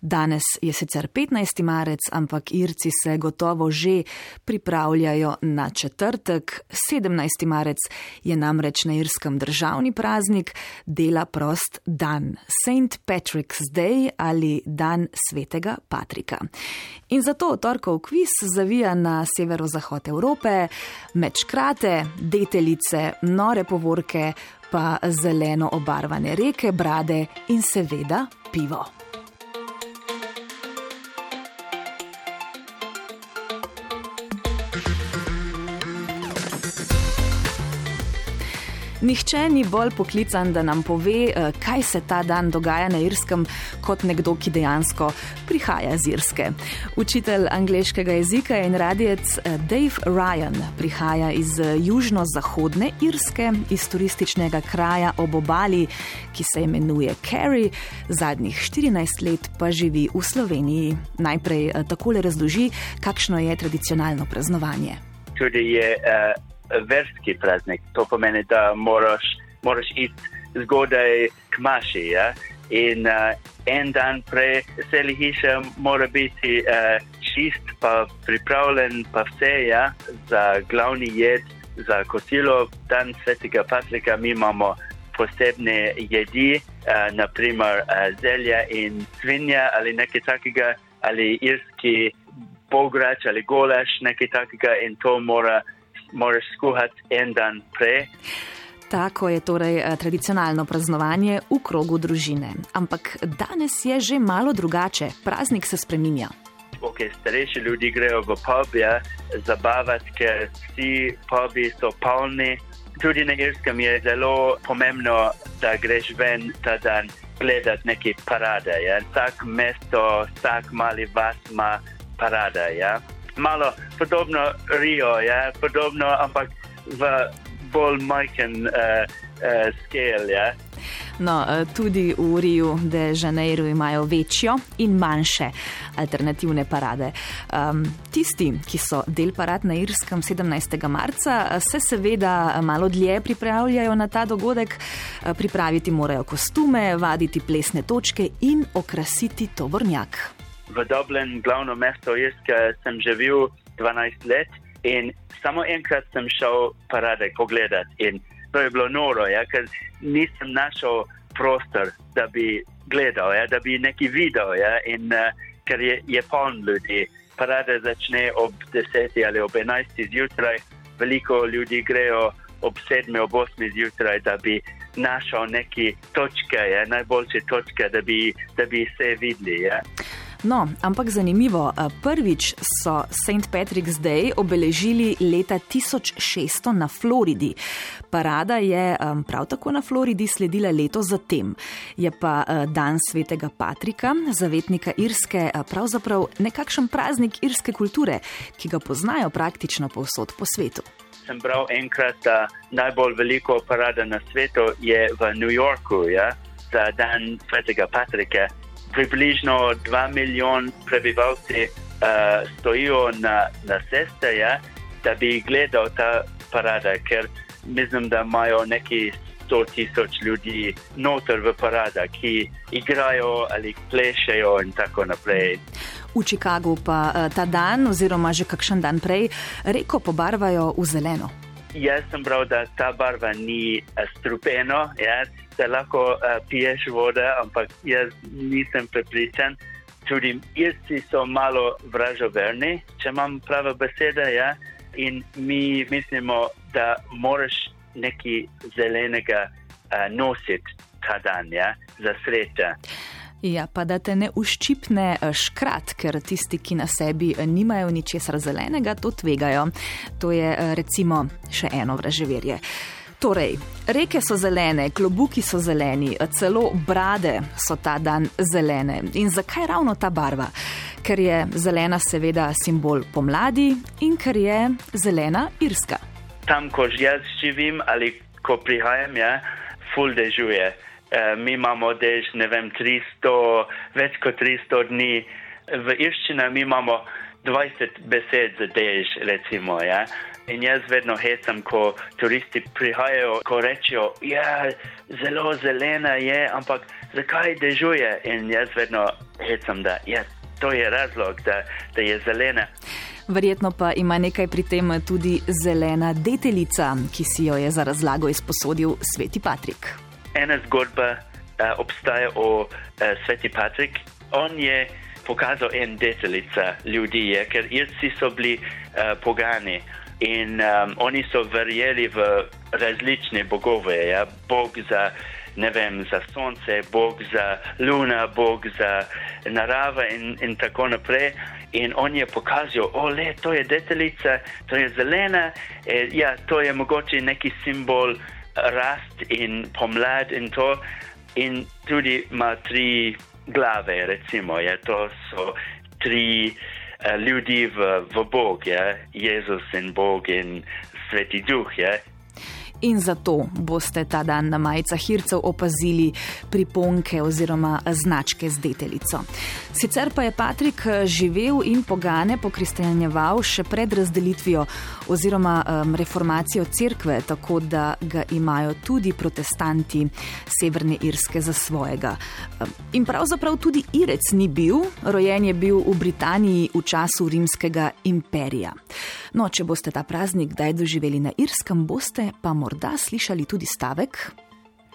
Danes je sicer 15. marec, ampak Irci se gotovo že pripravljajo na četrtek. 17. marec je namreč na irskem državni praznik, dela prost dan, St. Patrick's Day ali dan svetega Patrika. In zato torkov kviz zavija na severozahod Evrope, mečkrate, detelice, nore povorke, pa zeleno obarvane reke, brade in seveda pivo. Nihče ni bolj poklican, da nam pove, eh, kaj se ta dan dogaja na Irskem, kot nekdo, ki dejansko prihaja z Irske. Učitelj angliškega jezika in radijec eh, Dave Ryan prihaja iz eh, južno-zahodne Irske, iz turističnega kraja ob obali, ki se imenuje Kerry, zadnjih 14 let pa živi v Sloveniji. Najprej takole razloži, kakšno je tradicionalno praznovanje. Tudi je uh, verski praznik. To pomeni, da moraš, moraš iti zgodaj k maši. Ja? In uh, en dan prej celi hiša mora biti uh, čist, pa pripravljen, pa vse ja? za glavni jed, za kosilo. Dan svetega Patrika mi imamo posebne jedi, uh, naprimer uh, zelja in svinja ali nekaj takega, ali irski bograč ali golaš, nekaj takega in to mora moraš skuhati en dan prej. Tako je torej eh, tradicionalno praznovanje v krogu družine. Ampak danes je že malo drugače, praznik se spreminja. Okay, starejši ljudje grejo v pub, ja, zabavati, ker vsi pubi so polni. Tudi na Irskem je zelo pomembno, da greš ven ta dan gledati neke parade. Ja. Vsak mesto, vsak mali vas ima parade. Ja malo podobno Rio, ja, podobno, ampak v bolj majhen uh, uh, scale. Ja. No, eh, tudi v Riju de Janeiro imajo večjo in manjše alternativne parade. Um, tisti, ki so del parad na Irskem 17. marca, se seveda malo dlje pripravljajo na ta dogodek. Pripraviti morajo kostume, vaditi plesne točke in okrasiti tovornjak v Dublin, glavno mesto Irske, sem živel 12 let in samo enkrat sem šel parade pogledati. In to je bilo noro, ja, ker nisem našel prostor, da bi gledal, ja, da bi nekaj videl. Ja, in uh, ker je, je poln ljudi, parade začne ob 10 ali ob 11 zjutraj, veliko ljudi grejo ob 7 ali 8 zjutraj, da bi. Našel neke točke, ja, najboljše točke, da bi, da bi se videli. Ja. No, ampak zanimivo, prvič so St. Patrick's Day obeležili leta 1600 na Floridi. Parada je prav tako na Floridi sledila leto zatem. Je pa dan svetega Patrika, zavetnika Irske, pravzaprav nekakšen praznik irske kulture, ki ga poznajo praktično povsod po svetu. Sem bral enkrat, da najbolj veliko parada na svetu je v New Yorku, ja, za dan svetega Patrika približno 2 milijon prebivalci uh, stojijo na, na ceste, ja, da bi gledal ta parada, ker mislim, da imajo neki 100 tisoč ljudi noter v parada, ki igrajo ali plešejo in tako naprej. V Chicagu pa uh, ta dan, oziroma že kakšen dan prej, reko pobarvajo v zeleno. Jaz sem bral, da ta barva ni strupena, da lahko uh, piješ vode, ampak jaz nisem prepričan. Tudi irci so malo vražoverni, če imam prave besede. Ja? In mi mislimo, da moraš nekaj zelenega uh, nositi ta dan, ja? za srečo. Ja, pa da te ne uščipne škrat, ker tisti, ki na sebi nimajo ničesar zelenega, to tvegajo. To je recimo še eno vraževerje. Torej, reke so zelene, klobuki so zeleni, celo brade so ta dan zelene. In zakaj ravno ta barva? Ker je zelena seveda simbol pomladi in ker je zelena irska. Tam, ko jaz živim ali ko prihajam, je ja, full dežuje. E, mi imamo dež, ne vem, 300, več kot 300 dni. V irščini mi imamo 20 besed za dež, recimo. Ja? In jaz vedno hecam, ko turisti prihajajo, ko rečejo, da ja, je zelo zelena, je, ampak zakaj dežuje? In jaz vedno hecam, da ja, to je razlog, da, da je zelena. Verjetno pa ima nekaj pri tem tudi zelena deteljica, ki si jo je za razlago izposodil Sveti Patrik. Ena zgodba uh, obstaja o uh, Sveti Patrik. On je pokazal en deteljica ljudi, je, ker Irci so bili uh, pogani in um, oni so verjeli v različne bogove. Ja? Bog za, ne vem, za sonce, Bog za luna, Bog za narava in, in tako naprej. In on je pokazal, o, le, to je deteljica, to je zelena, e, ja, to je mogoče neki simbol rast in pomlad in to. In tudi ima tri glave, recimo, ja, to so tri uh, ljudi v, v Bog, ja, Jezus in Bog in Sveti Duh, ja, in zato boste ta dan na majicah hircev opazili priponke oziroma značke z deteljico. Sicer pa je Patrik eh, živel in pogane pokristjanjeval še pred razdelitvijo oziroma um, reformacijo cerkve, tako da ga imajo tudi protestanti Severne Irske za svojega. In pravzaprav tudi Irec ni bil, rojen je bil v Britaniji v času rimskega imperija. No, če boste ta praznik kdaj doživeli na Irskem, boste pa morda slišali tudi stavek.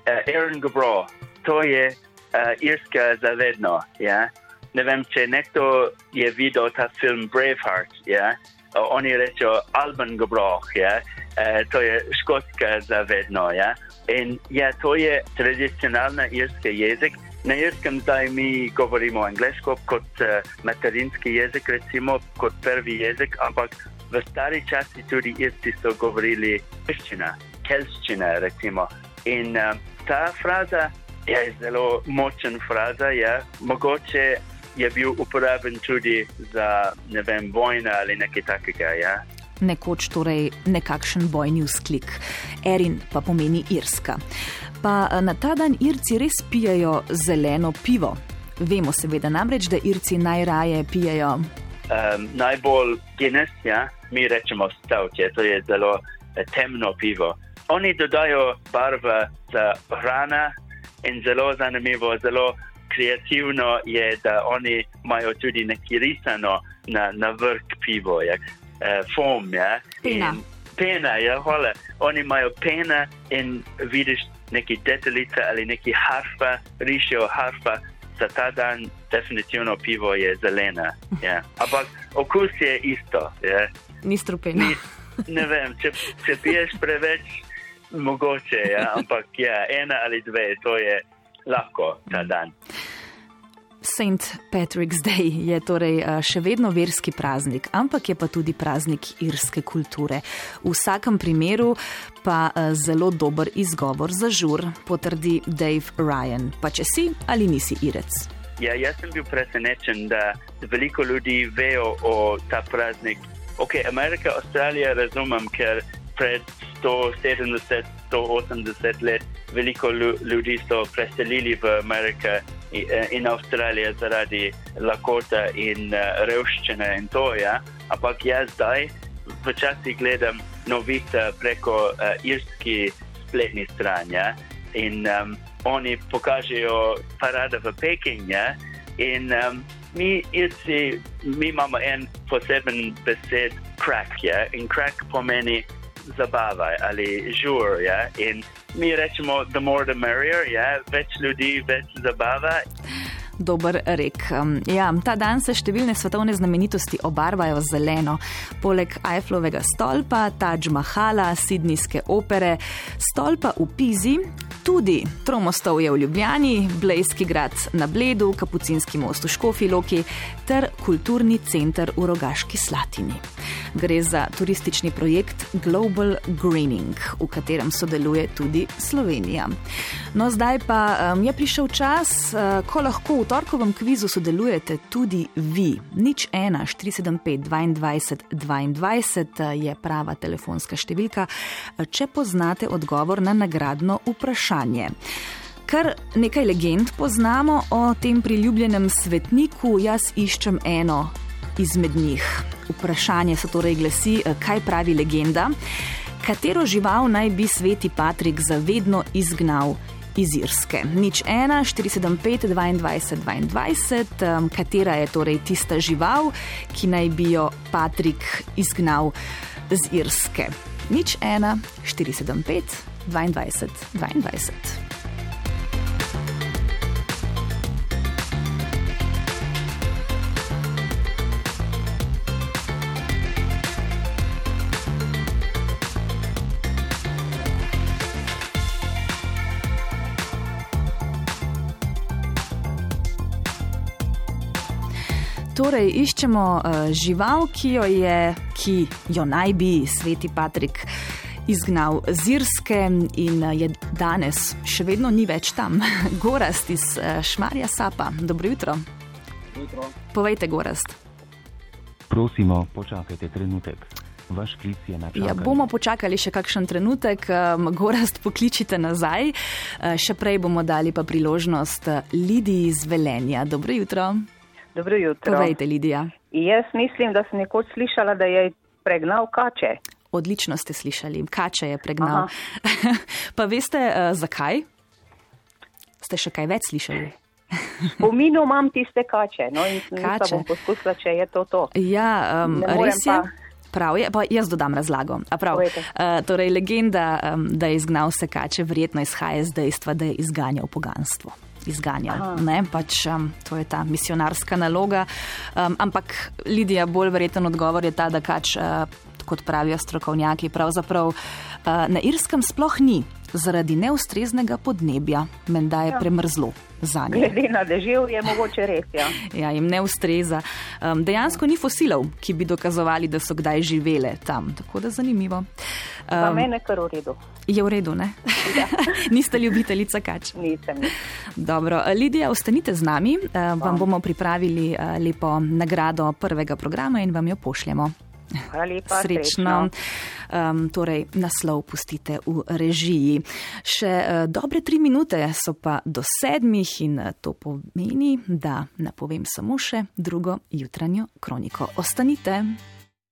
Aaron uh, Gobro, to je uh, Irska zavedno. Ja? Ne vem, če nekdo je videl ta film Braveheart. Ja? Oni rečejo Alban Gobro, ja? uh, to je škotska zavedno. Ja? In ja, to je tradicionalna irska jezik. Na irskem zdaj mi govorimo angliško kot uh, materinski jezik, recimo kot prvi jezik, ampak v stari časi tudi Irci so govorili piščina, kelščina, recimo. In uh, ta fraza je zelo močen fraza, ja. mogoče je bil uporaben tudi za ne vem, vojna ali nekaj takega. Ja. Nekoč torej nekakšen bojni vzklik. Erin pa pomeni Irska. Pa eh, na ta dan Irci res pijajo zeleno pivo. Vemo seveda namreč, da Irci najraje pijajo. Um, najbolj Guinness, ja, mi rečemo stavke, to je zelo eh, temno pivo. Oni dodajo barve za hrana in zelo zanimivo, zelo kreativno je, da oni imajo tudi nekaj risano na, na vrh pivo, jak, eh, foam, ja. Pena. Pena, ja, hvala. Oni imajo pena in vidiš neki detaljice ali neki harfa, rišijo harfa. Za ta dan definitivno pivo je zelena. Ja. Ampak okus je isto. Ja ni strupeno. Ne vem, če, če piješ preveč, mogoče, ja, ampak ja, ena ali dve, to je lahko ta dan. St. Patrick's Day je torej eh, še vedno verski praznik, ampak je pa tudi praznik irske kulture. V vsakem primeru pa eh, zelo dober izgovor za žur, potrdi Dave Ryan. Pa če si ali nisi irec. Ja, jaz sem bil presenečen, da veliko ljudi vejo o ta praznik Ok, Amerika, Avstralija razumem, ker pred 170, 180 let veliko ljudi so preselili v Ameriko in Avstralijo zaradi lakota in uh, revščine in to, ja. Ampak jaz zdaj včasih gledam novice preko uh, irski spletni stran, ja. In um, oni pokažejo parade v Peking, ja. In um, mi, irci, mi imamo en poseben besed, crack, ja? in crack pomeni zabava ali žur. Ja? In mi rečemo, the more the merrier, ja? več ljudi, več zabava. Dober rek. Ja, ta dan se številne svetovne znamenitosti obarvajo zeleno. Poleg Eiffelovega stolpa, Taj Mahala, Sidnijske opere, stolpa v Pizi, tudi Tromostov je v Ljubljani, Blejski grad na Bledu, Kapucinski most v Škofi Loki ter kulturni center v Rogaški Slatini. Gre za turistični projekt Global Greening, v katerem sodeluje tudi Slovenija. No, zdaj pa um, je prišel čas, uh, ko lahko v torkovem kvizu sodelujete tudi vi. Nič 1, 475, 22, 22 je prava telefonska številka, če poznate odgovor na nagradno vprašanje. Kar nekaj legend poznamo o tem priljubljenem svetniku, jaz iščem eno izmed njih. Vprašanje se torej glasi, kaj pravi legenda, katero žival naj bi sveti Patrik zavedno izgnal iz Irske. Nič 1, 475, 22, 22, katera je torej tista žival, ki naj bi jo Patrik izgnal z Irske. Nič 1, 475, 22, 22. Torej, iščemo uh, žival, ki jo, je, ki jo naj bi sveti Patrik izgnal z Irske in uh, je danes še vedno ni več tam. Gorast iz uh, Šmarja Sapa. Dobro jutro. jutro. Povejte, Gorast. Prosimo, počakajte trenutek. Vaš klic je na čakanju. Ja, bomo počakali še kakšen trenutek, um, Gorast pokličite nazaj. Še prej bomo dali pa priložnost Lidiji iz Velenja. Dobro jutro. Dobro jutro. Povejte, Lidija. Jaz mislim, da sem nekoč slišala, da je pregnal kače. Odlično ste slišali, kače je pregnal. pa veste, uh, zakaj? Ste še kaj več slišali? Pominu imam tiste kače, no in Kače. bom poskusila, če je to to. Ja, um, res je. pa. Prav je, pa jaz dodam razlago. A Prav, uh, torej, legenda, um, da je izgnal vse kače, verjetno izhaja iz dejstva, da je izganjal poganstvo. Izganjal. Ne, pač, um, to je ta misionarska naloga. Um, ampak Lidija, bolj verjeten odgovor je ta, da kač, uh, kot pravijo strokovnjaki, pravzaprav uh, na Irskem sploh ni zaradi neustreznega podnebja, menda je ja. premrzlo za njih. Glede na dežev je mogoče res, ja. Ja, jim ne ustreza. Um, dejansko ni fosilov, ki bi dokazovali, da so kdaj živele tam. Tako da zanimivo. Za Um, mene kar v redu. je v redu, ne? Ja. Niste ljubiteljica kač. Nisem. Dobro, Lidija, ostanite z nami. Uh, vam bomo pripravili uh, lepo nagrado prvega programa in vam jo pošljemo. Hvala lepa. Srečno. Um, torej, naslov pustite v režiji. Še uh, dobre tri minute so pa do sedmih in uh, to pomeni, da napovem samo še drugo jutranjo kroniko. Ostanite.